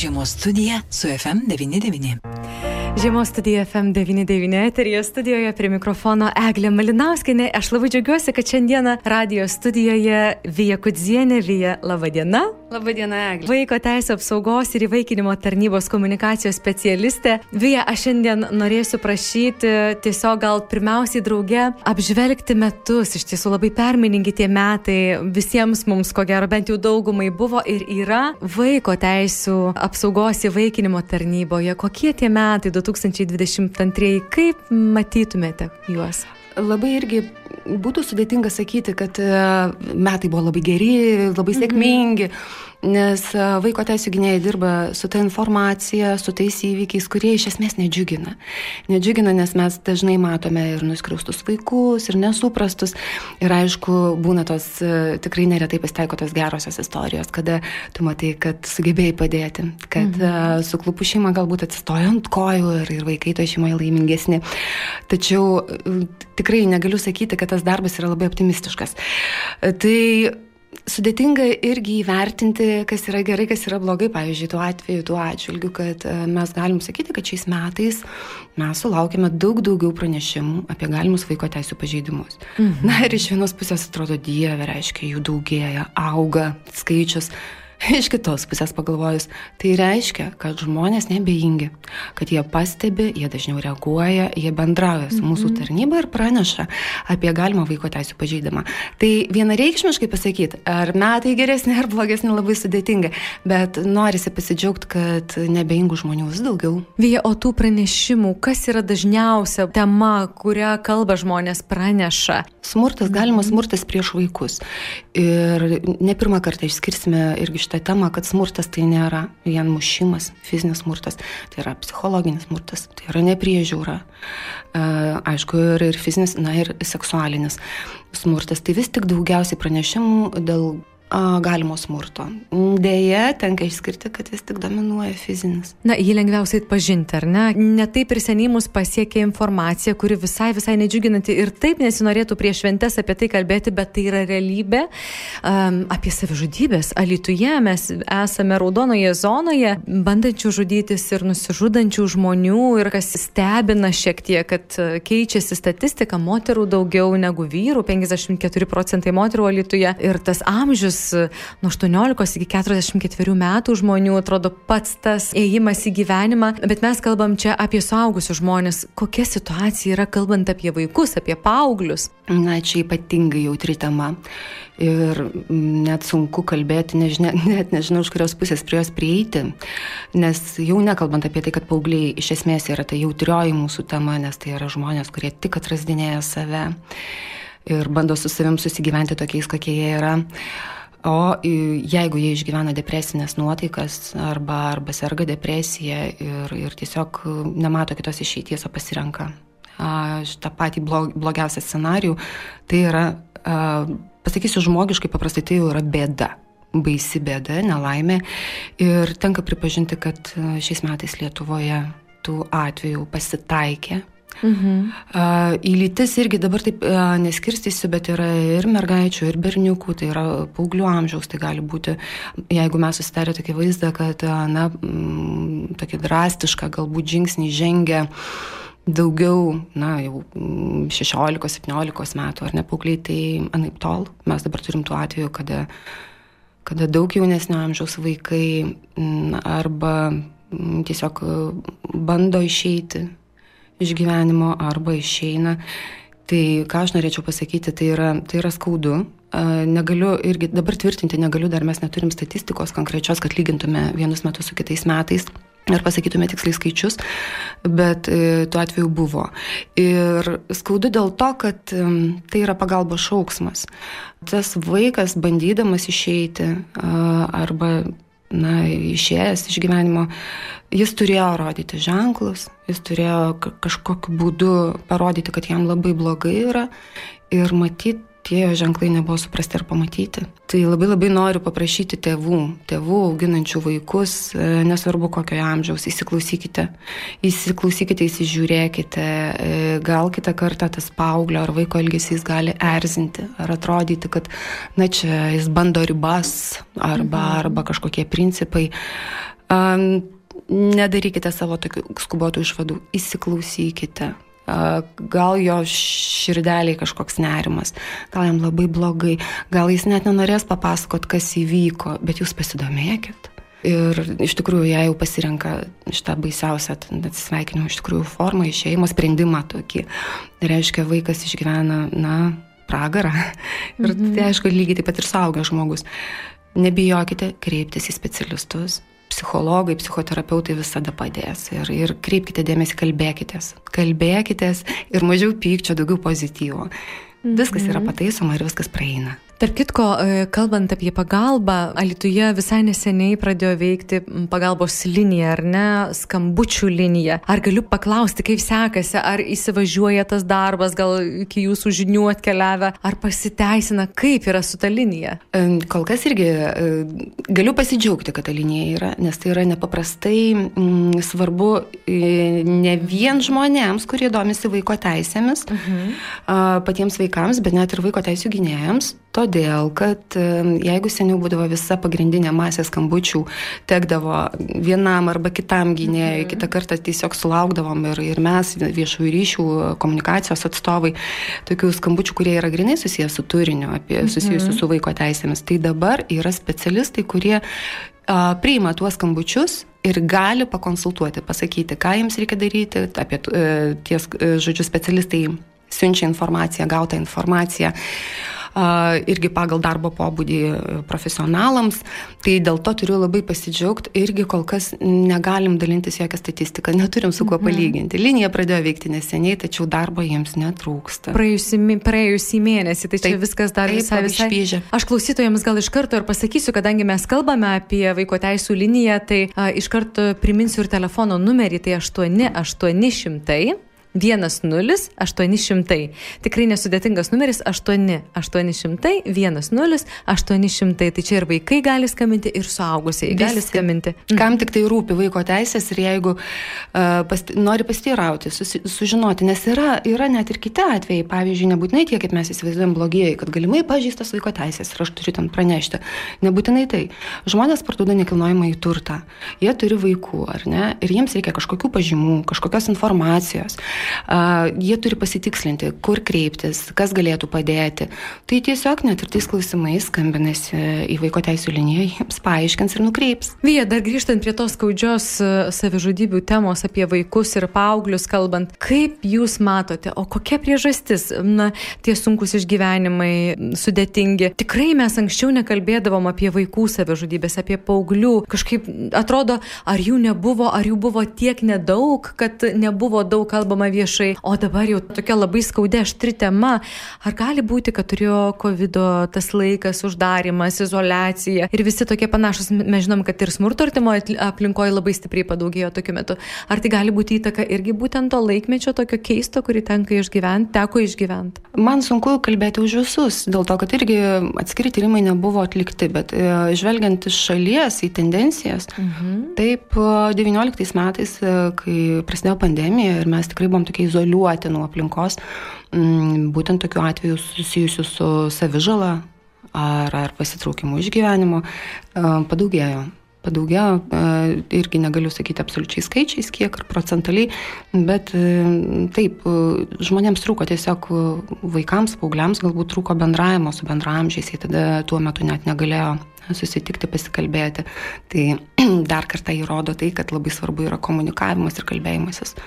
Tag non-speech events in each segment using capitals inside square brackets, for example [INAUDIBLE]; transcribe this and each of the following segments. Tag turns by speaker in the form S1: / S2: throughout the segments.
S1: Žiemos studija su FM99.
S2: Žiemos studija FM99 eterija studijoje prie mikrofono Eglė Malinauskinė. Aš labai džiaugiuosi, kad šiandieną radio studijoje Vija Kudzienė. Vija, laba diena.
S3: Labą dieną, Eglė.
S2: Vaiko teisų apsaugos ir įvaikinimo tarnybos komunikacijos specialistė. Vija, aš šiandien norėsiu prašyti tiesiog gal pirmiausiai drauge apžvelgti metus. Iš tiesų labai perminingi tie metai visiems mums, ko gero, bent jau daugumai buvo ir yra vaiko teisų apsaugos įvaikinimo tarnyboje. Kokie tie metai 2022, kaip matytumėte juos?
S3: Labai irgi būtų sudėtinga sakyti, kad e, metai buvo labai geri, labai sėkmingi. Mhm nes e, vaiko teisų gynėjai dirba su ta informacija, su tais įvykiais, kurie iš esmės nedžiugina. Nedžiugina, nes mes dažnai matome ir nuskriaustus vaikus, ir nesuprastus. Ir aišku, būna tos e, tikrai neretai pasitaiko tos gerosios istorijos, kada tu matai, kad sugebėjai padėti, kad mhm. E, su klupu šeima galbūt atsistojo ant kojų ir, ir vaikai to šeimoje laimingesni. Tačiau tikrai negaliu sakyti, kad tas darbas yra labai optimistiškas. Tai sudėtinga irgi įvertinti, kas yra gerai, kas yra blogai, pavyzdžiui, tuo atveju, tuo atžvilgiu, kad e, mes galim sakyti, kad šiais metais mes sulaukėme daug daugiau pranešimų apie galimus vaiko teisų pažeidimus. Mhm. Na ir iš vienos pusės atrodo Dieve, reiškia, jų daugėja, auga skaičius, [LAUGHS] Iš kitos pusės pagalvojus, tai reiškia, kad žmonės nebeingi, kad jie pastebi, jie dažniau reaguoja, jie bendrauja su mūsų mhm. tarnyba ir praneša apie galimą vaiko teisų pažeidimą. Tai vienareikšmiškai pasakyti, ar metai geresni ar blogesni labai sudėtinga, bet norisi pasidžiaugti, kad nebeingų žmonių vis daugiau.
S2: Vėja, o tų pranešimų, kas yra dažniausia tema, kurią kalba žmonės praneša?
S3: Smurtas, galimas smurtas prieš vaikus. Ir ne pirmą kartą išskirsime irgi šitą temą, kad smurtas tai nėra vien mušimas, fizinis smurtas, tai yra psichologinis smurtas, tai yra nepriežiūra, e, aišku, ir, ir fizinis, na ir seksualinis smurtas. Tai vis tik daugiausiai pranešimų dėl galimo smurto. Deja, tenka išskirti, kad vis tik dominuoja fizinis.
S2: Na, jį lengviausiai atpažinti, ar ne? Netaip ir seniai mus pasiekė informacija, kuri visai, visai nedžiuginanti ir taip nesinorėtų prieš šventes apie tai kalbėti, bet tai yra realybė. Um, apie savižudybės. Alituje mes esame raudonoje zonoje, bandančių žudytis ir nusižudančių žmonių ir kas stebina šiek tiek, kad keičiasi statistika, moterų daugiau negu vyrų, 54 procentai moterų Alituje ir tas amžius nuo 18 iki 44 metų žmonių atrodo pats tas ėjimas į gyvenimą, bet mes kalbam čia apie suaugusius žmonės. Kokia situacija yra kalbant apie vaikus, apie paauglius?
S3: Na, čia ypatingai jautri tema. Ir net sunku kalbėti, nežinia, [LAUGHS] net nežinau, iš kurios pusės prie jos prieiti. Nes jau nekalbant apie tai, kad paaugliai iš esmės yra ta jautrioji mūsų tema, nes tai yra žmonės, kurie tik atrasdinėja save ir bando su savim susigyventi tokiais, kokie jie yra. O jeigu jie išgyvena depresinės nuotaikas arba, arba serga depresija ir, ir tiesiog nemato kitos išeities, o pasirenka šitą patį blog, blogiausią scenarių, tai yra, pasakysiu žmogiškai, paprastai tai jau yra bėda baisi bėda, nelaimė. Ir tenka pripažinti, kad šiais metais Lietuvoje tų atvejų pasitaikė Mhm. Į lytis irgi dabar taip neskirstysiu, bet yra ir mergaičių, ir berniukų, tai yra paauglių amžiaus, tai gali būti, jeigu mes susidarė tokį vaizdą, kad, na, tokį drastišką galbūt žingsnį žengia daugiau, na, jau 16-17 metų ar ne paaugliai, tai anaip tol. Mes dabar turim tuo atveju, kada, kada daug jaunesnio amžiaus vaikai arba tiesiog bando išeiti iš gyvenimo arba išeina. Tai ką aš norėčiau pasakyti, tai yra, tai yra skaudu. Negaliu irgi dabar tvirtinti, negaliu, dar mes neturim statistikos konkrečios, kad lygintume vienus metus su kitais metais ir pasakytume tiksliai skaičius, bet e, tuo atveju buvo. Ir skaudu dėl to, kad tai yra pagalbos šauksmas. Tas vaikas bandydamas išeiti arba na, išėjęs iš gyvenimo, jis turėjo rodyti ženklus, jis turėjo kažkokiu būdu parodyti, kad jam labai blogai yra ir matyti tie ženklai nebuvo suprasti ir pamatyti. Tai labai labai noriu paprašyti tėvų, tėvų auginančių vaikus, e, nesvarbu kokio amžiaus, įsiklausykite, įsiklausykite, įsižiūrėkite, e, gal kitą kartą tas paauglio ar vaiko elgesys gali erzinti ar atrodyti, kad, na čia jis bando ribas arba, mhm. arba kažkokie principai Um, nedarykite savo tokių skubotų išvadų, įsiklausykite. Gal jo širdeliai kažkoks nerimas, gal jam labai blogai, gal jis net nenorės papasakot, kas įvyko, bet jūs pasidomėkit. Ir iš tikrųjų, jei jau pasirenka šitą baisiausią atsisveikinimo iš tikrųjų formą, išėjimo sprendimą tokį, tai reiškia, vaikas išgyvena, na, pragarą. [LAUGHS] Ir mhm. tai aišku, lygiai taip pat ir saugęs žmogus. Nebijokite kreiptis į specialistus, psichologai, psichoterapeutai visada padės. Ir, ir kreipkite dėmesį, kalbėkitės. Kalbėkitės ir mažiau pykčio, daugiau pozityvo. Viskas yra mhm. pataisoma ir viskas praeina.
S2: Tark kitko, e, kalbant apie pagalbą, Alituje visai neseniai pradėjo veikti pagalbos linija, ar ne, skambučių linija. Ar galiu paklausti, kaip sekasi, ar įsivažiuoja tas darbas, gal iki jūsų žinių atkeliavę, ar pasiteisina, kaip yra su ta linija?
S3: E, kol kas irgi e, galiu pasidžiaugti, kad ta linija yra, nes tai yra nepaprastai mm, svarbu ne vien žmonėms, kurie domisi vaiko teisėmis, mhm. patiems vaikams, bet net ir vaiko teisų gynėjams. Todėl, kad jeigu seniau būdavo visa pagrindinė masė skambučių, tekdavo vienam arba kitam gynėjui, mhm. kitą kartą tiesiog sulaukdavom ir, ir mes, viešųjų ryšių komunikacijos atstovai, tokių skambučių, kurie yra grinai susijęs su turiniu, apie mhm. susijusiu su vaiko teisėmis. Tai dabar yra specialistai, kurie a, priima tuos skambučius ir gali pakonsultuoti, pasakyti, ką jiems reikia daryti, apie e, ties, e, žodžiu, specialistai siunčia informaciją, gautą informaciją irgi pagal darbo pobūdį profesionalams. Tai dėl to turiu labai pasidžiaugti. Irgi kol kas negalim dalintis jokią statistiką, neturim su kuo mhm. palyginti. Linija pradėjo veikti neseniai, tačiau darbo jiems netrūksta.
S2: Praėjusį, praėjusį mėnesį, tai taip, čia viskas dar taip, visai visai šviežia. Aš klausytojams gal iš karto ir pasakysiu, kadangi mes kalbame apie vaiko teisų liniją, tai a, iš karto priminsiu ir telefono numerį, tai 8800 10 800. Tikrai nesudėtingas numeris 8 800 10 800. Tai čia ir vaikai gali skambinti, ir suaugusiai Visi. gali skambinti.
S3: Mhm. Kam tik tai rūpi vaiko teisės ir jeigu uh, pasti, nori pasiteirauti, susi, sužinoti, nes yra, yra net ir kiti atvejai, pavyzdžiui, nebūtinai tie, kaip mes įsivaizduojam blogieji, kad galimai pažįstas vaiko teisės ir aš turiu ten pranešti. Nebūtinai tai. Žmonės parduoda nekilnojamą į turtą. Jie turi vaikų, ar ne? Ir jiems reikia kažkokių pažymų, kažkokios informacijos jie turi pasitikslinti, kur kreiptis, kas galėtų padėti. Tai tiesiog net ir tais klausimais skambinasi į vaiko teisų liniją, jiems paaiškins ir nukreips.
S2: Vyja, dar grįžtant prie tos skaudžios savižudybių temos apie vaikus ir paauglius kalbant, kaip jūs matote, o kokia priežastis, na, tie sunkus išgyvenimai, sudėtingi. Tikrai mes anksčiau nekalbėdavom apie vaikų savižudybės, apie paauglių. Kažkaip atrodo, ar jų nebuvo, ar jų buvo tiek nedaug, kad nebuvo daug kalbama viešai, o dabar jau tokia labai skaudė aštri tema. Ar gali būti, kad turėjo COVID tas laikas, uždarimas, izolacija ir visi tokie panašus, mes žinom, kad ir smurto artimoje aplinkoje labai stipriai padaugėjo tokiu metu. Ar tai gali būti įtaka irgi būtent to laikmečio tokio keisto, kurį tenka išgyventi, teko išgyventi?
S3: Man sunku kalbėti už visus, dėl to, kad irgi atskiri tyrimai nebuvo atlikti, bet e, žvelgiant iš šalies į tendencijas, mhm. taip 19 metais, e, kai prasidėjo pandemija ir mes tikrai buvom tokie izoliuoti nuo aplinkos, mm, būtent tokiu atveju susijusiu su savižala ar, ar pasitraukimu iš gyvenimo, e, padaugėjo padaugėjo, e, irgi negaliu sakyti absoliučiai skaičiais, kiek ar procentaliai, bet e, taip, žmonėms trūko tiesiog vaikams, paaugliams galbūt trūko bendravimo su bendramžiais, jie tada tuo metu net negalėjo susitikti, pasikalbėti. Tai [CLEARS THROAT] dar kartą įrodo tai, kad labai svarbu yra komunikavimas ir kalbėjimasis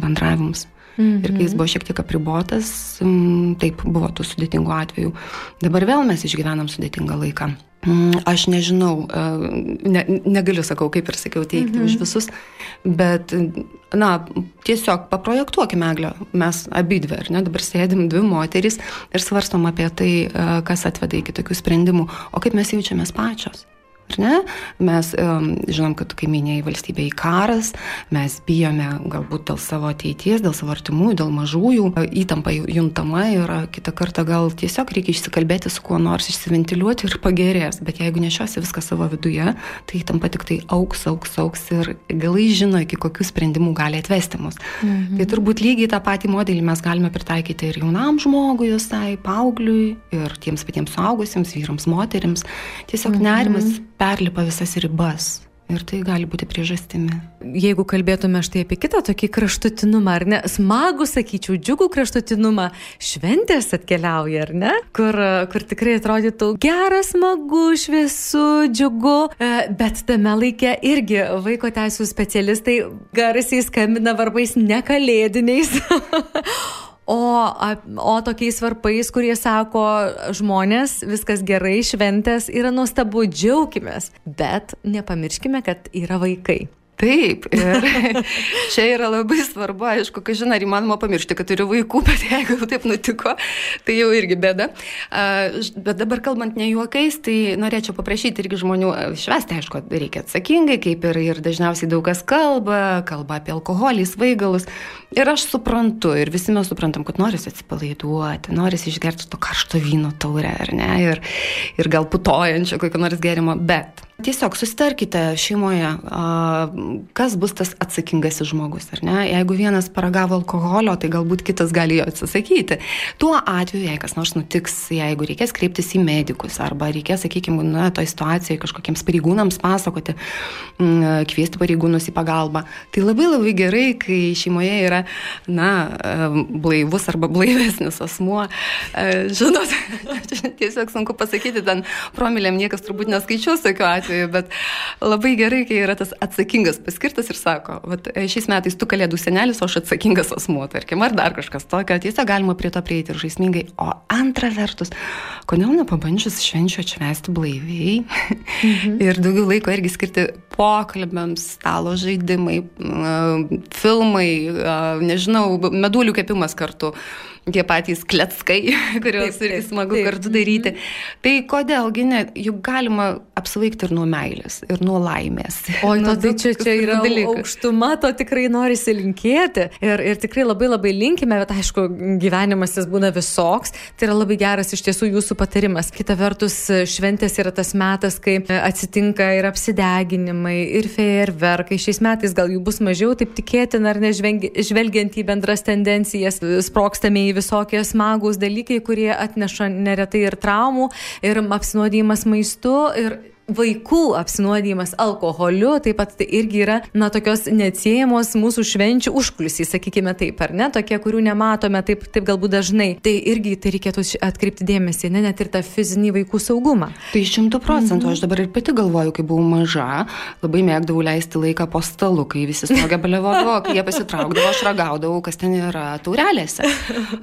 S3: bendravimas. Mhm. Ir kai jis buvo šiek tiek apribotas, taip buvo tų sudėtingų atvejų. Dabar vėl mes išgyvenam sudėtingą laiką. Aš nežinau, e, ne, negaliu, sakau, kaip ir sakiau, teikti mhm. už visus, bet, na, tiesiog paprojektuokime, Eglio, mes abi dvi, ar ne, dabar sėdim dvi moterys ir svarstom apie tai, e, kas atveda iki tokių sprendimų, o kaip mes jaučiamės pačios. Ne? Mes um, žinom, kad kaiminėjai valstybėje karas, mes bijome galbūt dėl savo ateities, dėl savo artimųjų, dėl mažųjų, įtampa juntama ir kitą kartą gal tiesiog reikia išsikalbėti su kuo nors, išsiventiliuoti ir pagerės, bet jeigu nešiosi viską savo viduje, tai įtampa tik tai auks, auks, auks ir galai žino, iki kokių sprendimų gali atvesti mus. Mhm. Tai turbūt lygiai tą patį modelį mes galime pritaikyti ir jaunam žmogui, visai paaugliui, ir tiems patiems suaugusiems, vyrams, moteriams. Tiesiog mhm. nerimas perlipa visas ribas. Ir tai gali būti priežastimi.
S2: Jeigu kalbėtume štai apie kitą tokį kraštutinumą, ar ne, smagų, sakyčiau, džiugų kraštutinumą, šventės atkeliauja, ar ne, kur, kur tikrai atrodytų geras, smagu, šviesu, džiugu, e, bet tame laikė irgi vaiko teisų specialistai garsiai skambina varbais nekalėdiniais. [LAUGHS] O, o tokiais varpais, kurie sako, žmonės, viskas gerai, šventės yra nuostabu, džiaukimės, bet nepamirškime, kad yra vaikai.
S3: Taip, ir [LAUGHS] čia yra labai svarbu, aišku, kad žinai, ar įmanoma pamiršti, kad turiu vaikų, bet [LAUGHS] jeigu taip nutiko, tai jau irgi bėda. Bet dabar kalbant ne juokais, tai norėčiau paprašyti irgi žmonių švesti, aišku, reikia atsakingai, kaip ir, ir dažniausiai daug kas kalba, kalba apie alkoholį, svaigalus. Ir aš suprantu, ir visi mes suprantam, kad norisi atsipalaiduoti, norisi išgerti to karšto vyno taurę, ar ne, ir, ir gal putojančio kokio nors gerimo, bet Tiesiog susitarkite šeimoje, kas bus tas atsakingasis žmogus, ar ne? Jeigu vienas paragavo alkoholio, tai galbūt kitas gali jo atsisakyti. Tuo atveju, jei kas nors nutiks, jeigu reikės kreiptis į medikus, arba reikės, sakykime, na, toj situacijoje kažkokiems pareigūnams pasakoti, kviesti pareigūnus į pagalbą, tai labai labai gerai, kai šeimoje yra, na, blaivus arba blaivesnis asmuo. Žinot, [LAUGHS] tiesiog sunku pasakyti, ten promilėm niekas turbūt neskaičiuos tokiu atveju atveju, bet labai gerai, kai yra tas atsakingas paskirtas ir sako, vat, e, šiais metais tu kalėdų senelis, o aš atsakingas asmuo, tarkim, ar dar kažkas tokio, tiesiog galima prie to prieiti ir žaismingai. O antra vertus, kodėl nepabandžius švenčių atšvesti blaiviai mhm. [LAUGHS] ir daugiau laiko irgi skirti pokalbėms, stalo žaidimai, filmai, nežinau, medulių kepimas kartu tie patys kleckai, [LAUGHS] kuriuos irgi smagu taip. kartu daryti. Mhm. Tai kodėlgi ne, juk galima apsvaigti ir nuo meilės, ir nuo laimės.
S2: O, [LAUGHS] nu, tai čia, čia yra dalykas. aukštuma, to tikrai norisi linkėti. Ir, ir tikrai labai labai linkime, bet aišku, gyvenimas jis būna visoks. Tai yra labai geras iš tiesų jūsų patarimas. Kita vertus, šventės yra tas metas, kai atsitinka ir apsideginimai, ir fejerverkai. Šiais metais gal jų bus mažiau, taip tikėtina, ar nežvelgiant į bendras tendencijas, sprokstame į visokie smagūs dalykai, kurie atneša neretai ir traumų, ir apsinuodijimas maistu. Ir vaikų apsinuodijimas alkoholiu taip pat tai irgi yra, na, tokios neatsiejamos mūsų švenčių užkulisiai, sakykime taip, ar ne, tokie, kurių nematome taip, taip galbūt dažnai. Tai irgi tai reikėtų atkreipti dėmesį, ne, net ir tą fizinį vaikų saugumą.
S3: Tai šimtų procentų, mhm. aš dabar ir pati galvoju, kai buvau maža, labai mėgdavau leisti laiką po stalu, kai visi smogia belevodavo, kai jie pasitraukdavo, aš ragaudavau, kas ten yra taurelėse.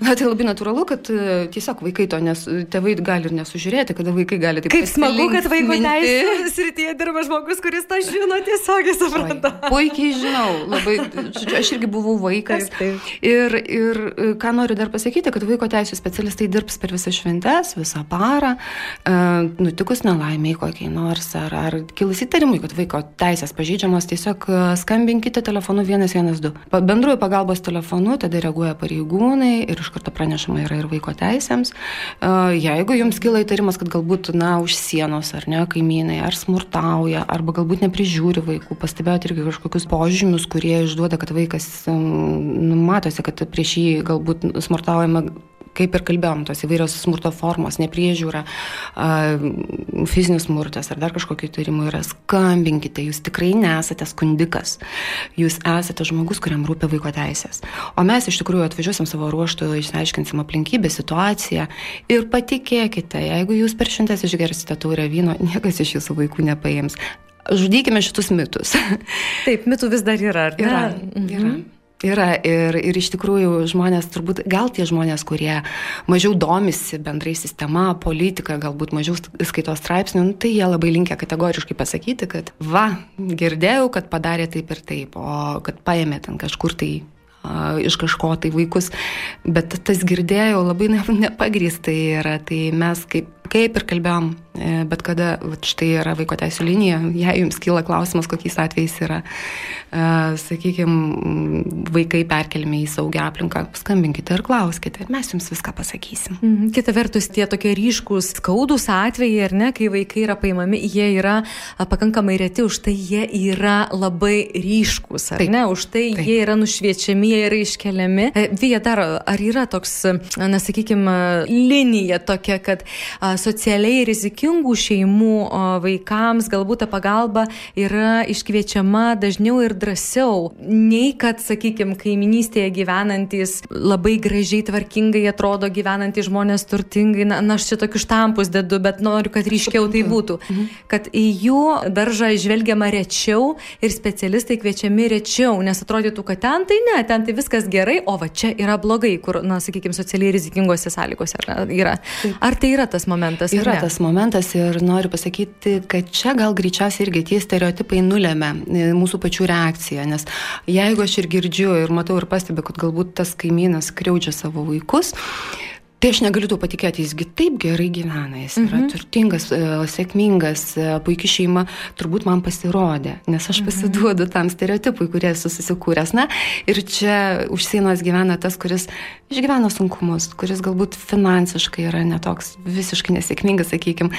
S3: Na, tai labai natūralu, kad e, tiesiog vaikai to, nes tėvai gali ir nesužiūrėti, kada vaikai gali taip.
S2: Kaip smagu, kad vaiko teisė srityje dirba žmogus, kuris tą žino tiesiogiai supranta.
S3: Oi, puikiai žinau, labai, žodžiu, aš irgi buvau vaikas. Taip. Ir, ir e, ką noriu dar pasakyti, kad vaiko teisų specialistai dirbs per visą šventes, visą parą, e, nutikus nelaimiai kokiai nors, ar, ar kilus įtarimui, kad vaiko teisės pažydžiamos, tiesiog e, skambinkite telefonu 112. Bendruoju pagalbos telefonu tada reaguoja pareigūnai ir iš karto pranešama yra ir vaiko teisėms. Jeigu jums kyla įtarimas, kad galbūt, na, už sienos ar ne, kaimynai, kaimynai ar smurtauja, arba galbūt neprižiūri vaikų, pastebėjote irgi kažkokius požymius, kurie išduoda, kad vaikas, nu, matosi, kad prieš jį galbūt smurtaujama kaip ir kalbėjom, tos įvairios smurto formos, nepriežiūra, fizinis smurtas ar dar kažkokiu įtarimu yra, skambinkite, jūs tikrai nesate skundikas, jūs esate žmogus, kuriam rūpia vaiko teisės. O mes iš tikrųjų atvažiuosim savo ruoštų, išsiaiškinsim aplinkybę, situaciją ir patikėkite, jeigu jūs per šimtas išgersite taurę vyno, niekas iš jūsų vaikų nepaims. Žudykime šitus mitus.
S2: Taip, mitų vis dar yra?
S3: Yra. yra. Mhm. Yra ir, ir iš tikrųjų žmonės, turbūt gal tie žmonės, kurie mažiau domisi bendrai sistema, politika, galbūt mažiau skaitos straipsnių, nu, tai jie labai linkia kategoriškai pasakyti, kad va, girdėjau, kad padarė taip ir taip, o kad paėmė ten kažkur tai iš kažko tai vaikus, bet tas girdėjau labai [LAUGHS] nepagrįstai yra, tai mes kaip, kaip ir kalbėjom, e, bet kada, štai yra vaiko teisų linija, jei jums kyla klausimas, kokiais atvejais yra, uh, sakykime, vaikai perkeliami į saugią aplinką, skambinkite ir klauskite, mes jums viską pasakysim.
S2: Mhm. Kita vertus, tie tokie ryškus, skaudus atvejai, ar ne, kai vaikai yra paimami, jie yra pakankamai reti, už tai jie yra labai ryškus, ar Taip. ne, už tai Taip. jie yra nušviečiami jie yra iškeliami. E, Vyja dar, ar yra toks, na, sakykime, linija tokia, kad a, socialiai rizikingų šeimų vaikams galbūt ta pagalba yra iškviečiama dažniau ir drąsiau, nei kad, sakykime, kaiminystėje gyvenantis labai gražiai, tvarkingai atrodo gyvenantys žmonės turtingai, na, na aš čia tokius štampus dedu, bet noriu, kad ryškiau tai būtų, mhm. kad į jų daržą žvelgiama rečiau ir specialistai kviečiami rečiau, nes atrodytų, kad ten tai ne, ten tai viskas gerai, o va čia yra blogai, kur, na, sakykime, socialiai rizikingose sąlygose yra. Ar tai yra tas momentas?
S3: Yra tas momentas ir noriu pasakyti, kad čia gal greičiausiai irgi tie stereotipai nulėmė e, mūsų pačių reakciją, nes jeigu aš ir girdžiu ir matau ir pastebiu, kad galbūt tas kaimynas kriaudžia savo vaikus, Tai aš negaliu tuo patikėti, jisgi taip gerai gyvena, jis yra mhm. turtingas, e, sėkmingas, e, puikia šeima, turbūt man pasirodė, nes aš mhm. pasiduodu tam stereotipui, kurie esu susikūręs. Na, ir čia už sienos gyvena tas, kuris išgyvena sunkumus, kuris galbūt finansiškai yra netoks visiškai nesėkmingas, sakykime.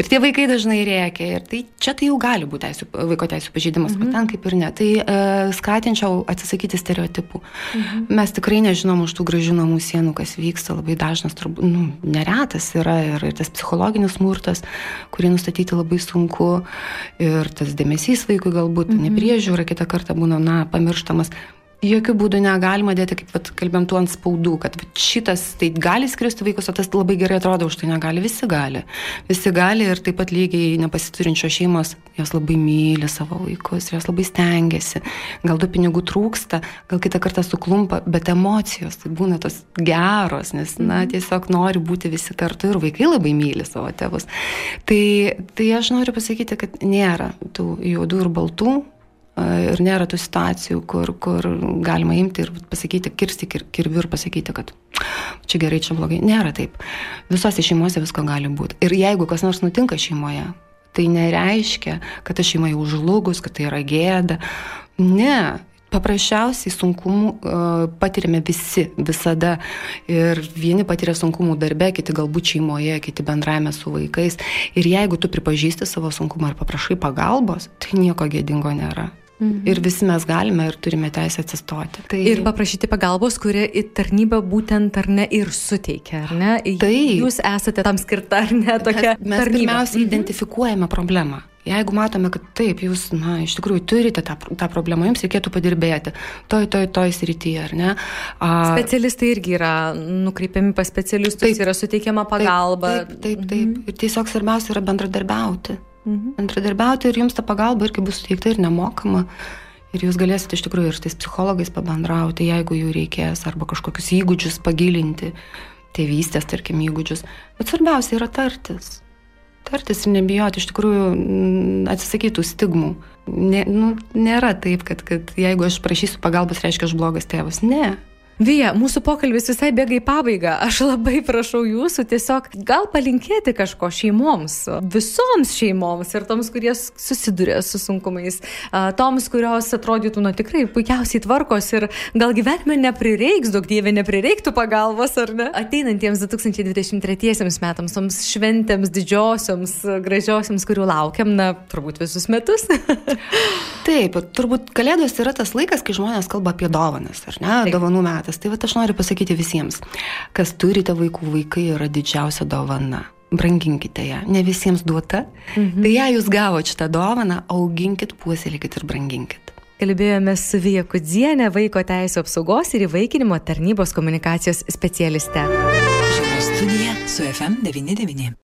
S3: Ir tie vaikai dažnai rėkia. Ir tai čia tai jau gali būti teisų, vaiko teisų pažeidimas, mhm. bet ten kaip ir ne. Tai uh, skatinčiau atsisakyti stereotipų. Mhm. Mes tikrai nežinom už tų gražių namų sienų, kas vyksta labai dažnas, turbūt, nu, neretas yra ir, ir tas psichologinis smurtas, kurį nustatyti labai sunku, ir tas dėmesys vaikui galbūt, -hmm. nepriežiūra kitą kartą būna, na, pamirštamas jokių būdų negalima dėti, kaip vat, kalbėm, tų ant spaudų, kad šitas tai gali skristi vaikus, o tas labai gerai atrodo, už tai negali. Visi gali. Visi gali ir taip pat lygiai nepasiturinčios šeimos, jos labai myli savo vaikus, jos labai stengiasi. Gal tų pinigų trūksta, gal kitą kartą suklumpa, bet emocijos tai būna tos geros, nes, na, mhm. tiesiog nori būti visi kartu ir vaikai labai myli savo tėvus. Tai, tai aš noriu pasakyti, kad nėra tų juodų ir baltų ir nėra tų situacijų, kur, kur galima imti ir pasakyti, kirsti kir, kirviu ir pasakyti, kad čia gerai, čia blogai. Nėra taip. Visose šeimose visko gali būti. Ir jeigu kas nors nutinka šeimoje, tai nereiškia, kad ta šeima jau žlugus, kad tai yra gėda. Ne, paprasčiausiai sunkumų patiriame visi visada. Ir vieni patiria sunkumų darbe, kiti galbūt šeimoje, kiti bendraime su vaikais. Ir jeigu tu pripažįsti savo sunkumą ir paprašai pagalbos, tai nieko gėdingo nėra. Mhm. Ir visi mes galime ir turime teisę atsistoti.
S2: Tai... Ir paprašyti pagalbos, kurie į tarnybą būtent ar ne ir suteikia, ar ne?
S3: Tai
S2: jūs esate tam skirta, ar ne tokia.
S3: Mes, mes
S2: tarnyba.
S3: pirmiausia mhm. identifikuojame problemą. Jeigu matome, kad taip, jūs, na, iš tikrųjų turite tą, tą problemą, jums reikėtų padirbėti toj, toj, toj srityje, ar ne?
S2: A, Specialistai irgi yra nukreipiami pas specialistus, taip, yra suteikiama pagalba.
S3: Taip, taip, taip. taip. Mhm. Ir tiesiog svarbiausia yra bendradarbiauti. Mhm. Bendradarbiauti ir jums ta pagalba irgi bus suteikta ir nemokama. Ir jūs galėsite iš tikrųjų ir su tais psichologais pabendrauti, jeigu jų reikės, arba kažkokius įgūdžius pagilinti, tėvystės, tarkim, įgūdžius. Bet svarbiausia yra tartis. Tartis ir nebijoti, iš tikrųjų atsisakytų stigmų. Ne, nu, nėra taip, kad, kad jeigu aš prašysiu pagalbos, reiškia aš blogas tėvas. Ne,
S2: Vija, mūsų pokalbis visai bėga į pabaigą. Aš labai prašau jūsų tiesiog gal palinkėti kažko šeimoms, visoms šeimoms ir toms, kurie susiduria su sunkumais, toms, kurios atrodytų, nu tikrai puikiausiai tvarkos ir gal gyvenime neprireiks, daug dievė neprireiktų pagalbos, ar ne? Ateinantiems 2023 metams, toms šventėms didžiosioms, gražiosioms, kurių laukiam, na, turbūt visus metus. [LAUGHS]
S3: Taip, turbūt kalėdos yra tas laikas, kai žmonės kalba apie dovanas, ar ne? Taip. Dovanų metas metas. Tai va aš noriu pasakyti visiems, kas turite vaikų, vaikai yra didžiausia dovana. Branginkite ją, ne visiems duota. Mhm. Tai ją jūs gavote šitą dovaną, auginkit, puoselėkit ir branginkit.
S2: Kalbėjome su Vija Kudzienė, vaiko teisų apsaugos ir įvaikinimo tarnybos komunikacijos specialiste.
S1: Studija su FM99.